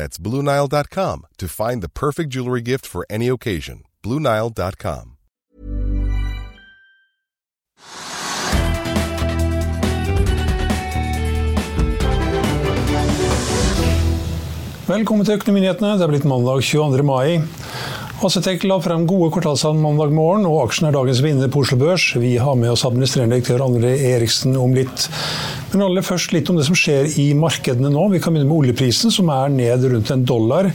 That's BlueNile.com to find the perfect jewelry gift for any occasion. BlueNile.com. Velkommen til Økonominyhetene. Det er blitt mandag 22. mai. Acetec la frem gode kvartalstall mandag morgen, og aksjen er dagens vinner på Oslo Børs. Vi har med oss administrerende direktør André Eriksen om litt. Men aller først litt om det som skjer i markedene nå. Vi kan begynne med oljeprisen, som er ned rundt en dollar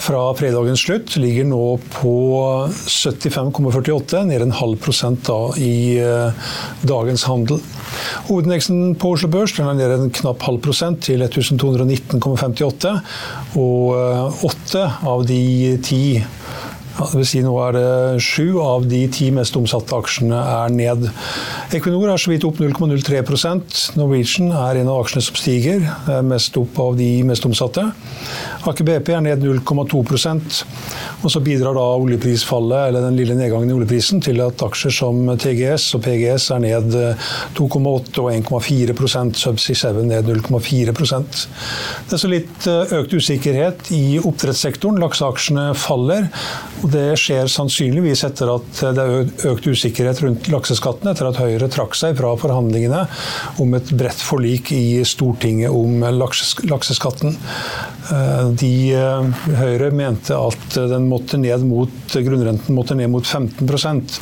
fra fredagens slutt. Ligger nå på 75,48, ned en halv prosent da i eh, dagens handel. Hovedindeksen på Oslo Børs den er ned en knapp halv prosent til 1219,58. Og eh, åtte av de ti ja, det vil si nå er det sju av de ti mest omsatte aksjene er ned. Equinor er så vidt opp 0,03% Norwegian er en av aksjene som stiger, eh, mest opp av de mest omsatte. Aker BP er ned 0,2% og så bidrar da oljeprisfallet, eller den lille nedgangen i oljeprisen, til at aksjer som TGS og PGS er ned 2,8 og 1,4% Subsea 7 ned 0,4% Det er så litt eh, økt usikkerhet i oppdrettssektoren. Lakseaksjene faller og Det skjer sannsynligvis etter at eh, det er økt usikkerhet rundt lakseskatten, etter at Høyre trakk seg fra forhandlingene om et bredt forlik i Stortinget om lakseskatten. Eh, de, eh, Høyre mente at den måtte ned mot, grunnrenten måtte ned mot 15%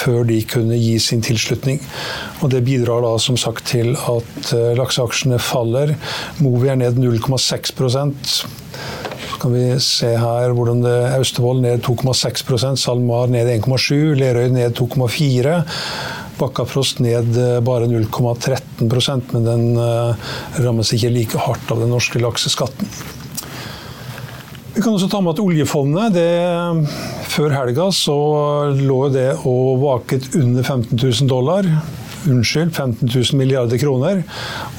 før de kunne gi sin tilslutning. Og Det bidrar da som sagt til at eh, lakseaksjene faller. Movi er ned 0,6 kan vi se her hvordan det Austevoll ned 2,6% SalMar ned 1,7 Lerøy ned 2,4 Bakkafrost ned eh, bare 0,13% men den eh, rammes ikke like hardt av den norske lakseskatten. Vi kan også ta med at oljefondet det, Før helga så lå det og vaket under 15 000 dollar. Unnskyld, 15 000 milliarder kroner.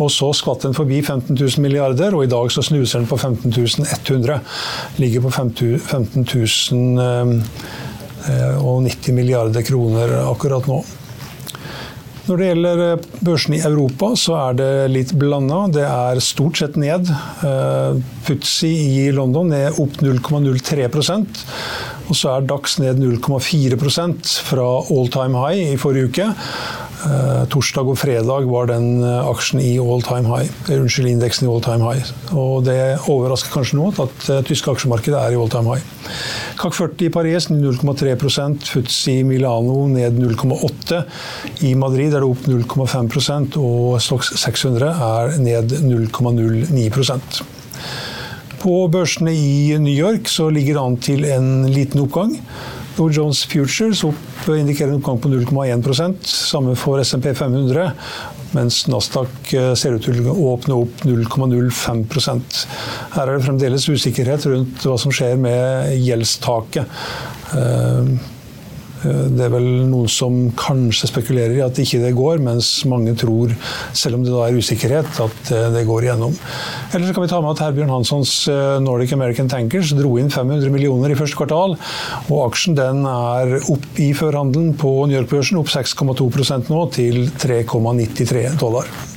Og så skvatt den forbi 15 000 milliarder, og i dag så snuser den på 15 100. Ligger på 15 000 eh, eh, og 90 milliarder kroner akkurat nå. Når det gjelder eh, børsene i Europa, så er det litt blanda. Det er stort sett ned. Futsi i London er opp 0,03% og så er Dax ned 0,4% fra all time high i forrige uke. Uh, torsdag og fredag var den eh, aksjen i all time high. Eh, unnskyld, indeksen i all time high. Og det overrasker kanskje noe at uh, tyske aksjemarkedet er i all time high. CAC 40 i Paris ned 0,3% Futsi Milano ned 0,8 I Madrid er det opp 0,5% og Stox 600 er ned 0,09% på børsene i New York så ligger det an til en liten oppgang. Dow Jones Futures opp, eh, indikerer en oppgang på 0,1% samme for SMP 500. Mens Nasdaq eh, ser ut til å åpne opp 0,05% Her er det fremdeles usikkerhet rundt hva som skjer med gjeldstaket. Eh, Eh, det er vel noen som kanskje spekulerer i at ikke det går, mens mange tror, selv om det da er usikkerhet, at eh, det går igjennom. Eller så kan vi ta med at Herbjørn Hanssons eh, Nordic American Tankers dro inn 500 millioner i første kvartal, og aksjen den er opp i førhandelen på New York-børsen, opp 6,2% nå, til 3,93 dollar.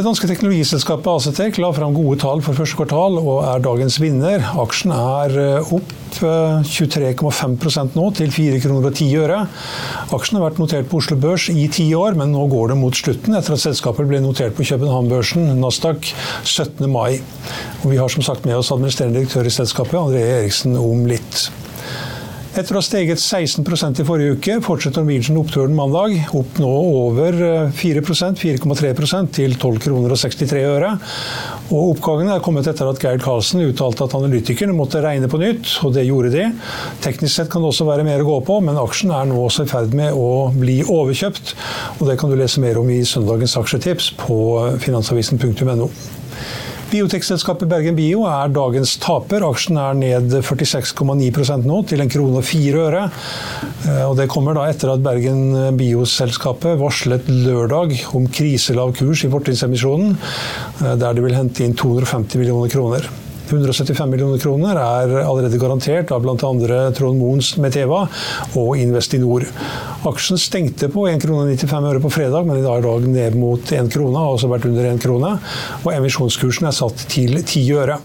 Det danske teknologiselskapet Acetec la fram gode tall for første kvartal og er dagens vinner. Aksjen er eh, opp eh, 23,5 nå, til 4 kroner og 10 øre. Aksjen har vært notert på Oslo Børs i ti år, men nå går det mot slutten etter at selskapet ble notert på København-børsen, Nasdaq, 17. mai. Og vi har som sagt med oss administrerende direktør i selskapet, André Eriksen, om litt. Etter å ha steget 16% i forrige uke, fortsetter Norwegian oppturen mandag. Opp nå over eh, 4% 4,3% til 12 kroner og 63 øre. Og Oppgangen er kommet etter at Geir Karlsen uttalte at analytikerne måtte regne på nytt, og det gjorde de. Teknisk sett kan det også være mer å gå på, men aksjen er nå også i ferd med å bli overkjøpt. og Det kan du lese mer om i søndagens aksjetips på finansavisen.no. Biotekselskapet Bergen Bio er dagens taper. Aksjen er ned 46,9% nå, til en krone og fire øre. Eh, og det kommer da etter at Bergen Bio-selskapet varslet lørdag om kriselav kurs i fortrinsemisjonen, eh, der de vil hente inn 250 millioner kroner. 175 millioner kroner er allerede garantert av bl.a. Trond Moens Meteva og Investinor. Aksjen stengte på 1,95 kr på fredag, men i dag er dag ned mot 1 krone, har også vært under 1 krone. Og emisjonskursen er satt til 10 øre.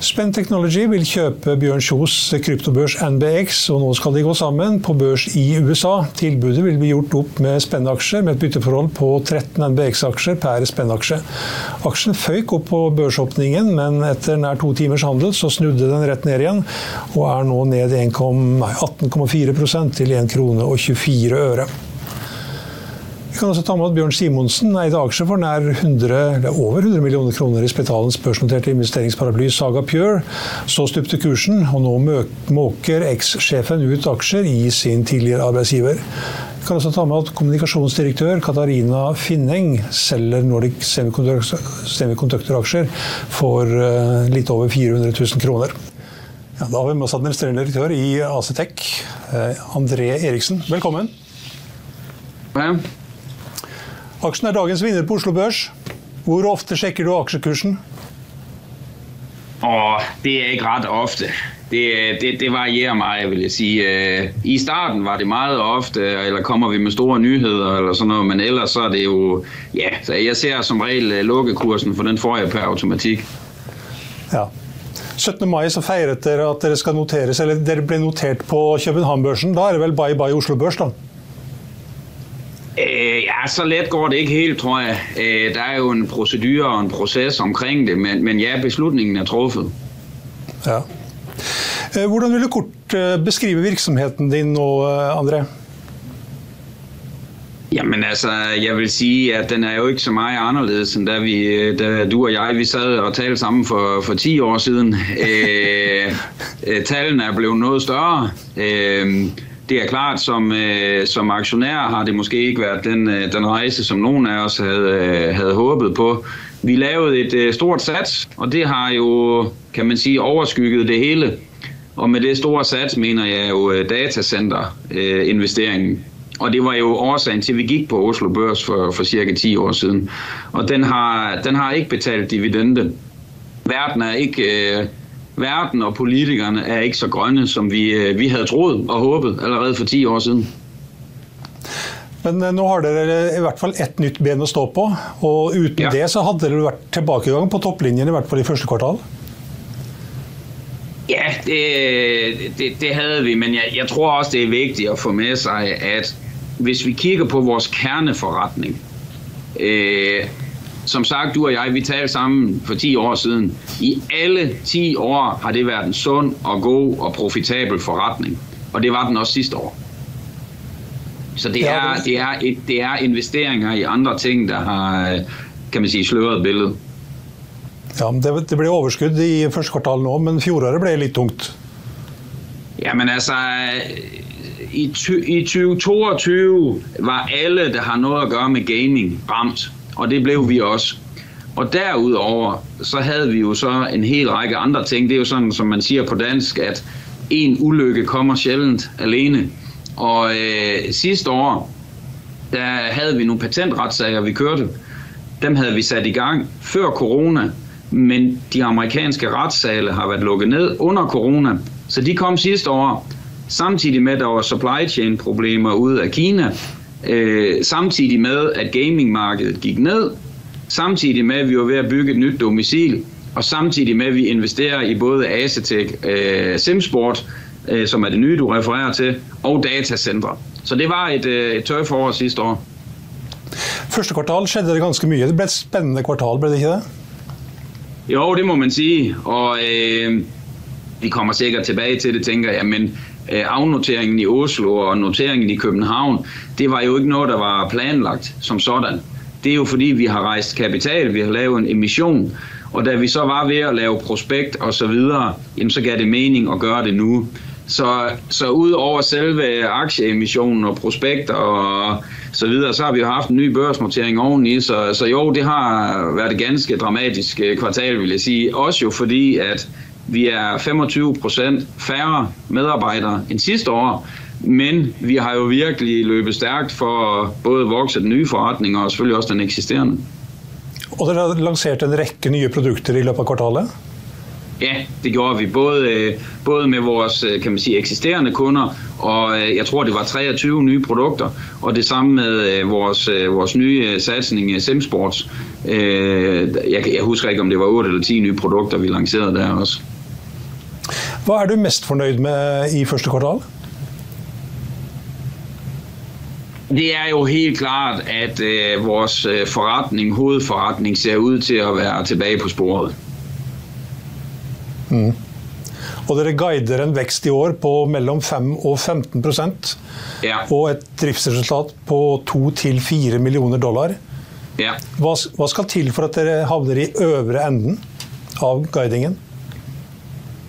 Spenn Technology vil kjøpe Bjørn Kjos kryptobørs NBX, og nå skal de gå sammen på børs i USA. Tilbudet vil bli gjort opp med Spenn-aksjer med et bytteforhold på 13 NBX-aksjer per Spenn-aksje. Aksjen føyk opp på børsåpningen, men etter nær to timers handel så snudde den rett ned igjen, og er nå ned 18,4% til 1 krone og 24 øre. Kan også ta med at Bjørn Simonsen eide aksjer for nær 100, over 100 millioner kroner i Spitalens børsnoterte investeringsparaply Saga Pure. Så stupte kursen, og nå måker eks-sjefen ut aksjer i sin tidligere arbeidsgiver. Vi kan også ta med at kommunikasjonsdirektør Katarina Finneng selger Nordic Semiconductor-aksjer for eh, litt over 400 000 kroner. Ja, da har vi med oss administrerende direktør i ACTEC, eh, André Eriksen. Velkommen. Ja. Aksjen er dagens vinner på Oslo Børs. Hvor ofte sjekker du aksjekursen? Åh, det er ikke ret ofte. Det, det, det varierer meget, vil jeg sige. Øh, I starten var det meget ofte, eller kommer vi med store nyheder eller sådan noget, men ellers så er det jo, ja, så jeg ser som regel øh, lukkekursen, for den får jeg per automatik. Ja. 17. mai så feiret dere at dere skal noteres, eller dere ble notert på København-børsen. Da er det vel bye bye Oslo Børs, da? Øh, ja, så let går det ikke helt, tror jeg. Øh, der er jo en procedure og en proces omkring det, men, men ja, beslutningen er truffet. Ja. Øh, hvordan vil du kort øh, beskrive virksomheten din nå, André? Jamen altså, jeg vil sige, at den er jo ikke så meget anderledes, end da, vi, da du og jeg vi sad og talte sammen for, for 10 år siden. øh, tallene er blevet noget større. Øh, det er klart, som, øh, som aktionær har det måske ikke været den, øh, den rejse, som nogen af os havde, øh, havde håbet på. Vi lavede et øh, stort sats, og det har jo, kan man sige, overskygget det hele. Og med det store sats mener jeg jo øh, datacenter-investeringen. Øh, og det var jo årsagen til, at vi gik på Oslo Børs for, for cirka 10 år siden. Og den har, den har ikke betalt dividende. Verden er ikke... Øh, verden og politikerne er ikke så grønne, som vi, øh, vi havde troet og håbet allerede for 10 år siden. Men øh, nå har dere i hvert fall ett nytt ben å stå på, og uten ja. det så hadde det vært tilbakegang på topplinjen, i hvert fall i første kvartal? Ja, det, det, det havde vi, men jeg, jeg tror også, det er vigtigt at få med sig, at hvis vi kigger på vores kerneforretning, øh, som sagt, du og jeg, vi talte sammen for 10 år siden. I alle 10 år har det været en sund og god og profitabel forretning. Og det var den også sidste år. Så det er, det er, et, det er investeringer i andre ting, der har, kan man sige, sløret billedet. Ja, det, det ble overskudd i første kvartal nå, men fjoråret ble litt tungt. Ja, men altså, i, i 2022 var alle, der har noget at gøre med gaming, ramt. Og det blev vi også. Og derudover, så havde vi jo så en hel række andre ting. Det er jo sådan, som man siger på dansk, at en ulykke kommer sjældent alene. Og øh, sidste år, der havde vi nogle patentretssager, vi kørte. Dem havde vi sat i gang før corona, men de amerikanske retssale har været lukket ned under corona. Så de kom sidste år, samtidig med, at der var supply chain problemer ude af Kina, øh, samtidig med, at gamingmarkedet gik ned, samtidig med, at vi var ved at bygge et nyt domicil, og samtidig med, at vi investerer i både Asetek, øh, Simsport, øh, som er det nye, du refererer til, og datacentre. Så det var et, øh, et tørt forår sidste år. Første kvartal skjedde det ganske mye. Det ble et spennende kvartal, ble det ikke det? Jo, det må man sige, og øh, vi kommer sikkert tilbage til det, tænker jeg, men Øh, afnoteringen i Oslo og noteringen i København, det var jo ikke noget, der var planlagt som sådan. Det er jo fordi, vi har rejst kapital, vi har lavet en emission, og da vi så var ved at lave prospekt og så videre, jamen så gav det mening at gøre det nu. Så, så ud over selve aktieemissionen og prospekter og så videre, så har vi jo haft en ny børsnotering oveni, så, så jo, det har været et ganske dramatisk øh, kvartal, vil jeg sige. Også jo fordi, at vi er 25 procent færre medarbejdere end sidste år, men vi har jo virkelig løbet stærkt for at både vokse den nye forretning og selvfølgelig også den eksisterende. Og dere har lansert en række nye produkter i løbet af kvartalet? Ja, det gjorde vi. Både, øh, både med vores øh, kan man sige, eksisterende kunder, og øh, jeg tror, det var 23 nye produkter, og det samme med vores, vores nye satsning Simsports. Jeg, jeg husker ikke, om det var 8 eller 10 nye produkter, vi lancerede der også. Hvad er du mest fornøyd med i første kvartal? Det er jo helt klart, at øh, vores forretning, hovedforretning, ser ud til at være tilbage på sporet. Mm. Og dere guider en vekst i år på mellom 5 og 15 ja. og et driftsresultat på 2-4 millioner dollar. Ja. Hva, hva skal til for at dere havner i øvre enden av guidingen?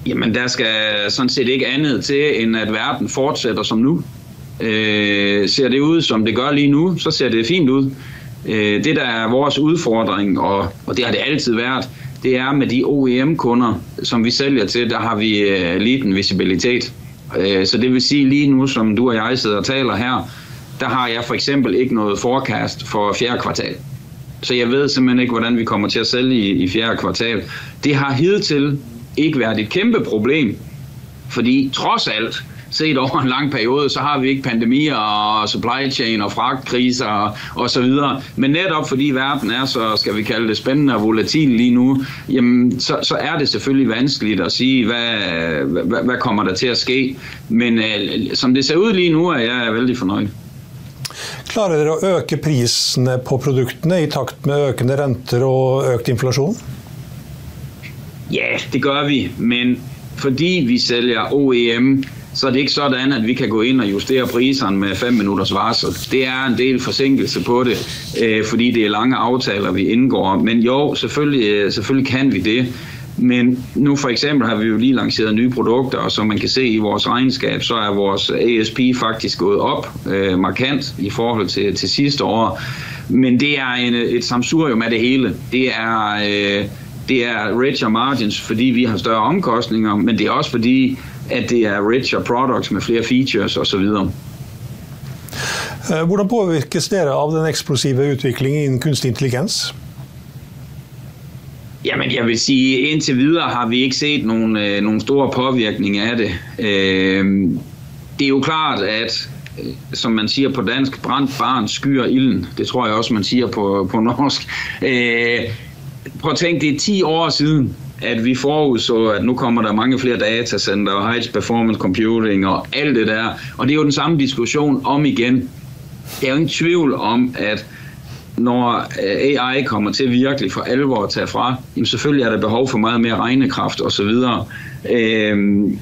Jamen, der skal sådan set ikke andet til, end at verden fortsætter som nu. Øh, ser det ud, som det gør lige nu, så ser det fint ud. Øh, det, der er vores udfordring, og, og det har det altid været, det er med de OEM-kunder, som vi sælger til, der har vi øh, liten visibilitet. Øh, så det vil sige lige nu, som du og jeg sidder og taler her, der har jeg for eksempel ikke noget forecast for fjerde kvartal. Så jeg ved simpelthen ikke, hvordan vi kommer til at sælge i, i fjerde kvartal. Det har hidtil ikke været et kæmpe problem, fordi trods alt, set over en lang periode, så har vi ikke pandemier og supply chain og fragtkriser og, og så videre. Men netop fordi verden er så, skal vi kalde det, spændende og volatil lige nu, jamen, så, så er det selvfølgelig vanskeligt at sige, hvad, hvad, hvad kommer der til at ske. Men øh, som det ser ud lige nu, er jeg vældig fornøjet. Klarer dere at øge priserne på produktene i takt med økende renter og økt inflation? Ja, det gør vi, men fordi vi sælger OEM, så er det ikke sådan, at vi kan gå ind og justere priserne med 5 minutters varsel. Det er en del forsinkelse på det, øh, fordi det er lange aftaler, vi indgår. Men jo, selvfølgelig, øh, selvfølgelig kan vi det. Men nu for eksempel har vi jo lige lanceret nye produkter, og som man kan se i vores regnskab, så er vores ASP faktisk gået op øh, markant i forhold til, til sidste år. Men det er en, et samsurium af det hele. Det er, øh, det er richer margins, fordi vi har større omkostninger, men det er også fordi, at det er richer products med flere features osv. Eh, hvordan påvirkes dere av den eksplosive utviklingen inden kunstig intelligens? Jamen, jeg vil sige, indtil videre har vi ikke set nogen, øh, nogen store påvirkning af det. Øh, det er jo klart, at som man siger på dansk, brændt barn skyer ilden. Det tror jeg også, man siger på, på norsk. Øh, prøv at tænke, det er 10 år siden, at vi forudså, at nu kommer der mange flere datacenter og high performance computing og alt det der. Og det er jo den samme diskussion om igen. Der er jo ingen tvivl om, at når øh, AI kommer til virkelig for alvor at tage fra, jamen selvfølgelig er der behov for meget mere regnekraft osv. Øhm,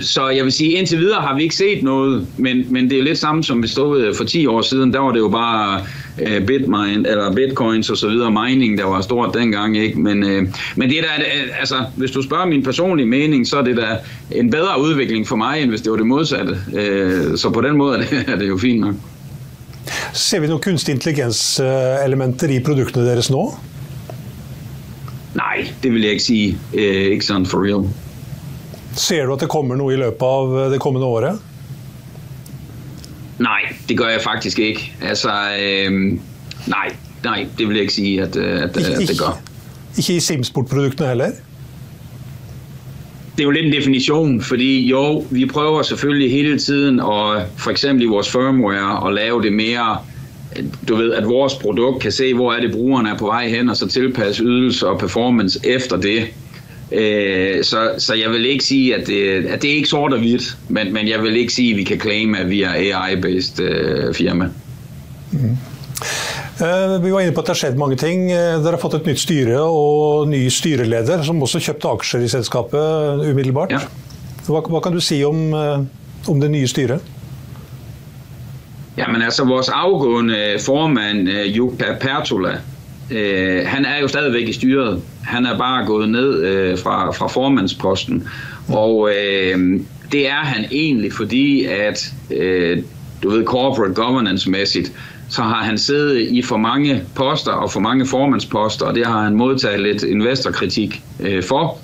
så jeg vil sige, indtil videre har vi ikke set noget, men, men det er lidt samme som vi stod øh, for 10 år siden. Der var det jo bare uh, bitmine, eller bitcoins og så videre, mining, der var stort dengang. Ikke? Men, uh, men det er da, altså, hvis du spørger min personlige mening, så er det da en bedre udvikling for mig, end hvis det var det modsatte. Uh, så på den måde er det, er det jo fint nok. Ser vi noen kunstig intelligens-elementer i produktene deres nå? Nej, det vil jeg ikke sige. Eh, ikke sådan for real. Ser du at det kommer noe i løpet av det kommende året? Nej, det gør jeg faktisk ikke. Altså, øh, nej, nej, det vil jeg ikke sige, at, at, at det gør. Ikke i Simsport-produktene heller? Det er jo lidt en definition, fordi jo, vi prøver selvfølgelig hele tiden, og for eksempel i vores firmware, at lave det mere du ved, at vores produkt kan se, hvor er det brugeren er på vej hen, og så tilpasse ydelse og performance efter det. Øh, så, så jeg vil ikke sige, at det, at det er ikke sort og hvidt, men, men jeg vil ikke sige, at vi kan claim, at vi er AI-based øh, firma. Mm. Vi var inne på at det har skjedd mange ting. Dere har fått et nytt styre og ny styreleder, som også kjøpte aksjer i selskapet umiddelbart. Ja. Hva, hva, kan du si om, om det nye styret? Jamen altså, vores afgående formand, Jukka Pertola, øh, han er jo stadigvæk i styret. Han er bare gået ned øh, fra, fra formandsposten. Og øh, det er han egentlig, fordi at, øh, du ved, corporate governance-mæssigt, så har han siddet i for mange poster og for mange formandsposter, og det har han modtaget lidt investorkritik øh, for.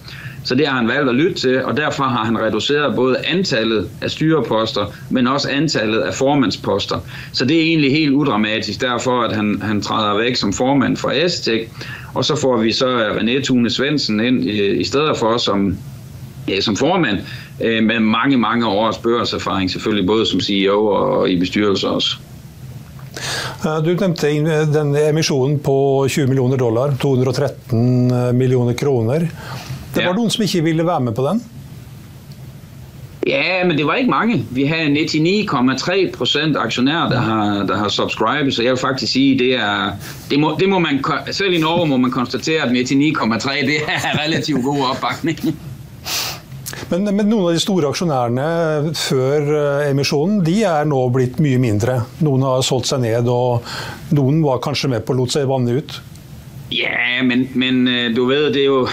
Så det har han valgt at lytte til, og derfor har han reduceret både antallet af styreposter, men også antallet af formandsposter. Så det er egentlig helt udramatisk, derfor at han, han træder væk som formand for Estek, og så får vi så René Thune Svendsen ind i, i stedet for som, ja, som formand, øh, med mange, mange års børserfaring, selvfølgelig både som CEO og i bestyrelser også. Du nevnte den emisjonen på 20 millioner dollar, 213 millioner kroner. Det var ja. noen som ikke ville være med på den? Ja, men det var ikke mange. Vi har 99,3 procent aktionærer, der har, der har subscribet, så jeg vil faktisk sige, det er, det må, det må man, selv i Norge må man konstatere, at 99,3 det er relativt god opbakning. Men, men, noen av de store aksjonærene før eh, emisjonen de er nå blitt mye mindre. Noen har solgt seg ned, og noen var kanskje med på å lot seg vanne ut. Ja, men, men eh, du vet, det er jo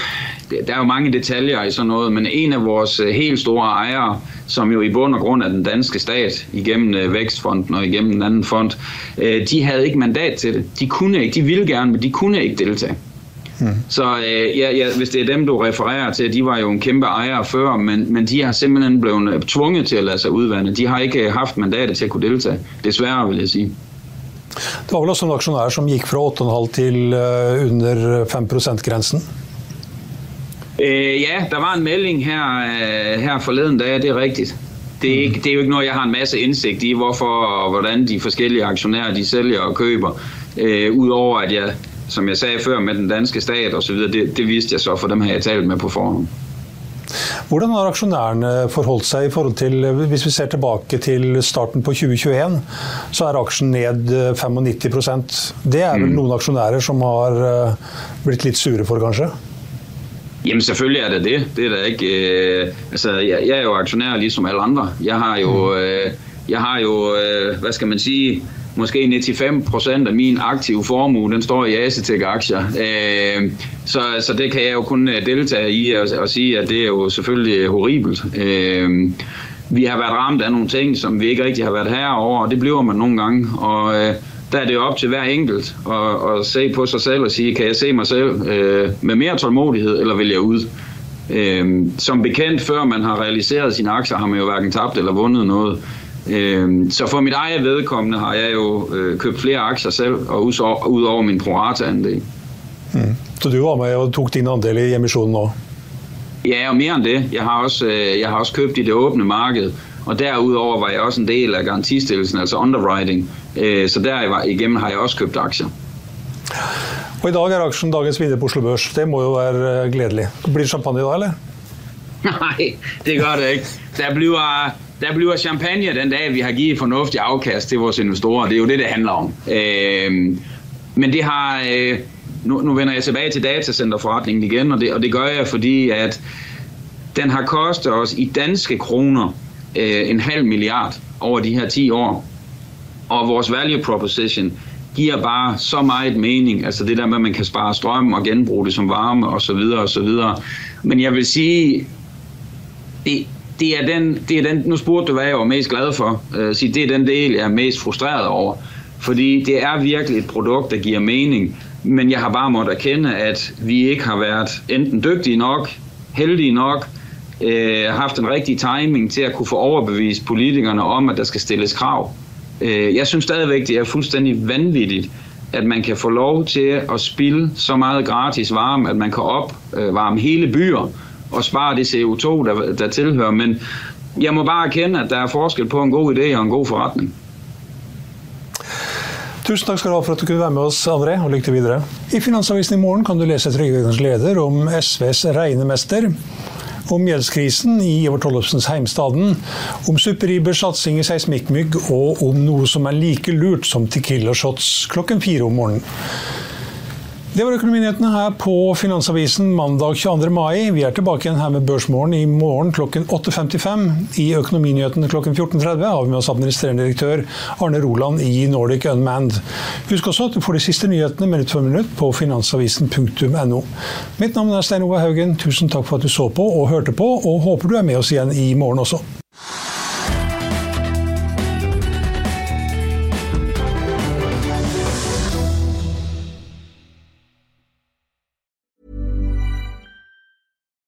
der er jo mange detaljer i sådan noget, men en af vores eh, helt store ejere, som jo i bund og grund er den danske stat, igennem øh, Vækstfonden og igennem en anden fond, de havde ikke mandat til det. De kunne ikke, de ville gerne, men de kunne ikke deltage. Hmm. Så ja, ja, hvis det er dem, du refererer til, de var jo en kæmpe ejer før, men, men de har simpelthen blevet tvunget til at lade sig udvande. De har ikke haft mandatet til at kunne deltage. Desværre, vil jeg sige. Det var vel også en aktionær som gik fra 8,5 til under 5% grensen Øh, ja, der var en melding her, øh, her forleden dag, det er rigtigt. Det er, ikke, det er jo ikke noget, jeg har en masse indsigt i, hvorfor og hvordan de forskellige aktionærer de sælger og køber. Øh, Udover at jeg, som jeg sagde før, med den danske stat og så videre, det, det vidste jeg så, for dem har jeg talt med på forhånd. Hvordan har aksjonærene forholdt seg i forhold til Hvis vi ser tilbake til starten på 2021, så er aksjen ned 95% Det er vel mm. noen aksjonærer som har øh, blitt litt sure for, kanskje? Jamen selvfølgelig er det det. Det er da ikke... Øh, altså, jeg, jeg er jo aktionær ligesom alle andre. Jeg har jo, øh, jeg har jo øh, hvad skal man sige, måske 95% af min aktive formue, den står i Asetek-aktier. Øh, så, så det kan jeg jo kun øh, deltage i og, og sige, at det er jo selvfølgelig horribelt. Øh, vi har været ramt af nogle ting, som vi ikke rigtig har været herover, og det bliver man nogle gange. Og øh, der er det op til hver enkelt at, at se på sig selv og sige, kan jeg se mig selv øh, med mere tålmodighed, eller vil jeg ud? Øh, som bekendt, før man har realiseret sine aktier, har man jo hverken tabt eller vundet noget. Øh, så for mit eget vedkommende har jeg jo øh, købt flere aktier selv, og ud over min prorata-andel. Mm. Så du var med og tog din andel i emissionen også? Ja, og mere end det. Jeg har også, øh, jeg har også købt i det åbne marked, og derudover var jeg også en del af garantistillelsen, altså underwriting. Øh, så der igennem har jeg også købt aktier. Og i dag er aksjen dagens vinner på Oslo Børs. Det må jo være øh, glædeligt. Blir det champagne i dag, eller? Nej, det gør det ikke. Der bliver, der bliver champagne den dag, vi har givet fornuftig afkast til vores investorer. Det er jo det, det handler om. Øh, men det har... Øh, nu, nu vender jeg tilbage til datacenterforretningen igen, og det, og det gør jeg, fordi at den har kostet os i danske kroner øh, en halv milliard over de her 10 år. Og vores value proposition giver bare så meget mening. Altså det der med, at man kan spare strøm og genbruge det som varme og så videre og så videre. Men jeg vil sige, det, det er den, det er den, nu spurgte du, hvad jeg var mest glad for. Øh, sige, det er den del, jeg er mest frustreret over. Fordi det er virkelig et produkt, der giver mening. Men jeg har bare måttet erkende, at vi ikke har været enten dygtige nok, heldige nok, øh, haft en rigtige timing til at kunne få overbevist politikerne om, at der skal stilles krav. Øh, jeg synes stadigvæk, det er fuldstændig vanvittigt, at man kan få lov til at spille så meget gratis varme, at man kan opvarme hele byer og spare det CO2, der, der tilhører. Men jeg må bare erkende, at der er forskel på en god idé og en god forretning. Tusen takk skal du ha for at du kunne være med oss, André, og lykke til videre. I Finansavisen i morgen kan du lese Trygve leder om SVs regnemester om gjeldskrisen i Ivar Tollefsens heimstaden, om superribers satsing i seismikkmygg og om noe som er like lurt som Tequila Shots klokken fire om morgenen. Det var økonominyhetene her på Finansavisen mandag 22. mai. Vi er tilbake igjen her med Børsmorgen i morgen klokken 8.55. I Økonominyhetene klokken 14.30 har vi med oss administrerende direktør Arne Roland i Nordic Unmanned. Husk også at du får de siste nyhetene minutt for minutt på finansavisen.no. Mitt navn er Stein Ove Haugen. Tusen takk for at du så på og hørte på, og håper du er med oss igjen i morgen også.